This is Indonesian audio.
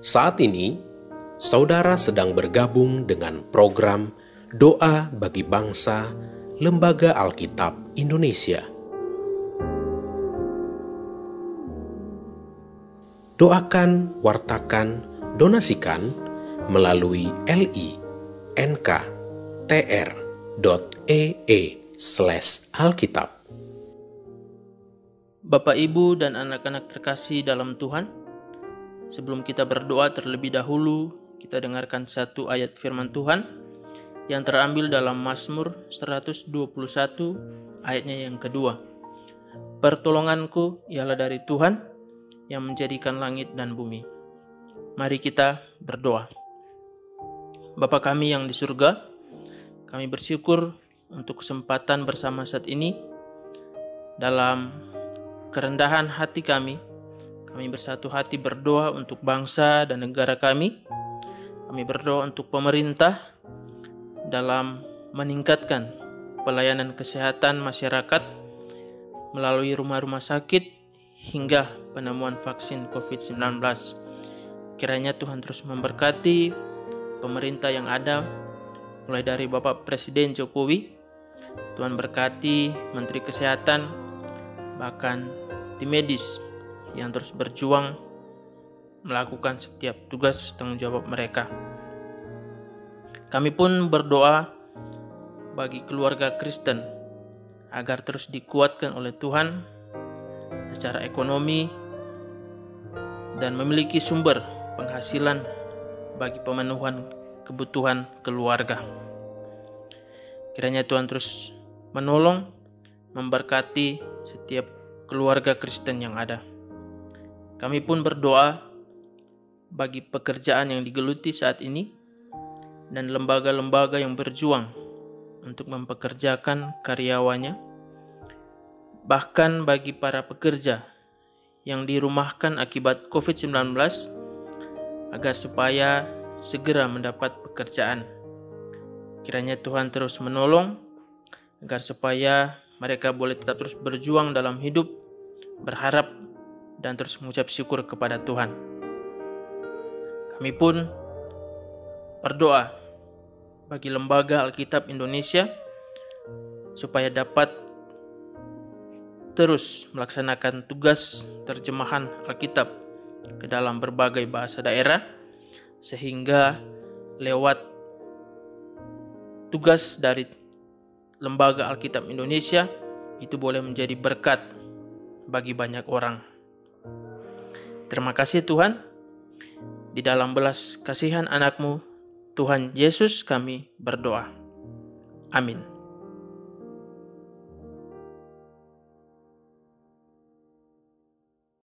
Saat ini, saudara sedang bergabung dengan program Doa bagi Bangsa Lembaga Alkitab Indonesia. Doakan, wartakan, donasikan melalui li.nk.tr.ee slash alkitab. Bapak, Ibu, dan anak-anak terkasih dalam Tuhan, sebelum kita berdoa terlebih dahulu, kita dengarkan satu ayat firman Tuhan yang terambil dalam Mazmur 121 ayatnya yang kedua. Pertolonganku ialah dari Tuhan yang menjadikan langit dan bumi. Mari kita berdoa. Bapa kami yang di surga, kami bersyukur untuk kesempatan bersama saat ini dalam kerendahan hati kami. Kami bersatu hati berdoa untuk bangsa dan negara kami. Kami berdoa untuk pemerintah, dalam meningkatkan pelayanan kesehatan masyarakat melalui rumah-rumah sakit hingga penemuan vaksin COVID-19. Kiranya Tuhan terus memberkati pemerintah yang ada mulai dari Bapak Presiden Jokowi, Tuhan berkati Menteri Kesehatan, bahkan tim medis yang terus berjuang melakukan setiap tugas tanggung jawab mereka. Kami pun berdoa bagi keluarga Kristen agar terus dikuatkan oleh Tuhan secara ekonomi dan memiliki sumber penghasilan bagi pemenuhan kebutuhan keluarga. Kiranya Tuhan terus menolong, memberkati setiap keluarga Kristen yang ada. Kami pun berdoa bagi pekerjaan yang digeluti saat ini, dan lembaga-lembaga yang berjuang untuk mempekerjakan karyawannya, bahkan bagi para pekerja yang dirumahkan akibat COVID-19 agar supaya segera mendapat pekerjaan. Kiranya Tuhan terus menolong agar supaya mereka boleh tetap terus berjuang dalam hidup, berharap, dan terus mengucap syukur kepada Tuhan. Kami pun berdoa bagi lembaga Alkitab Indonesia supaya dapat terus melaksanakan tugas terjemahan Alkitab ke dalam berbagai bahasa daerah sehingga lewat tugas dari lembaga Alkitab Indonesia itu boleh menjadi berkat bagi banyak orang. Terima kasih Tuhan. Di dalam belas kasihan anakmu, Tuhan Yesus kami berdoa. Amin.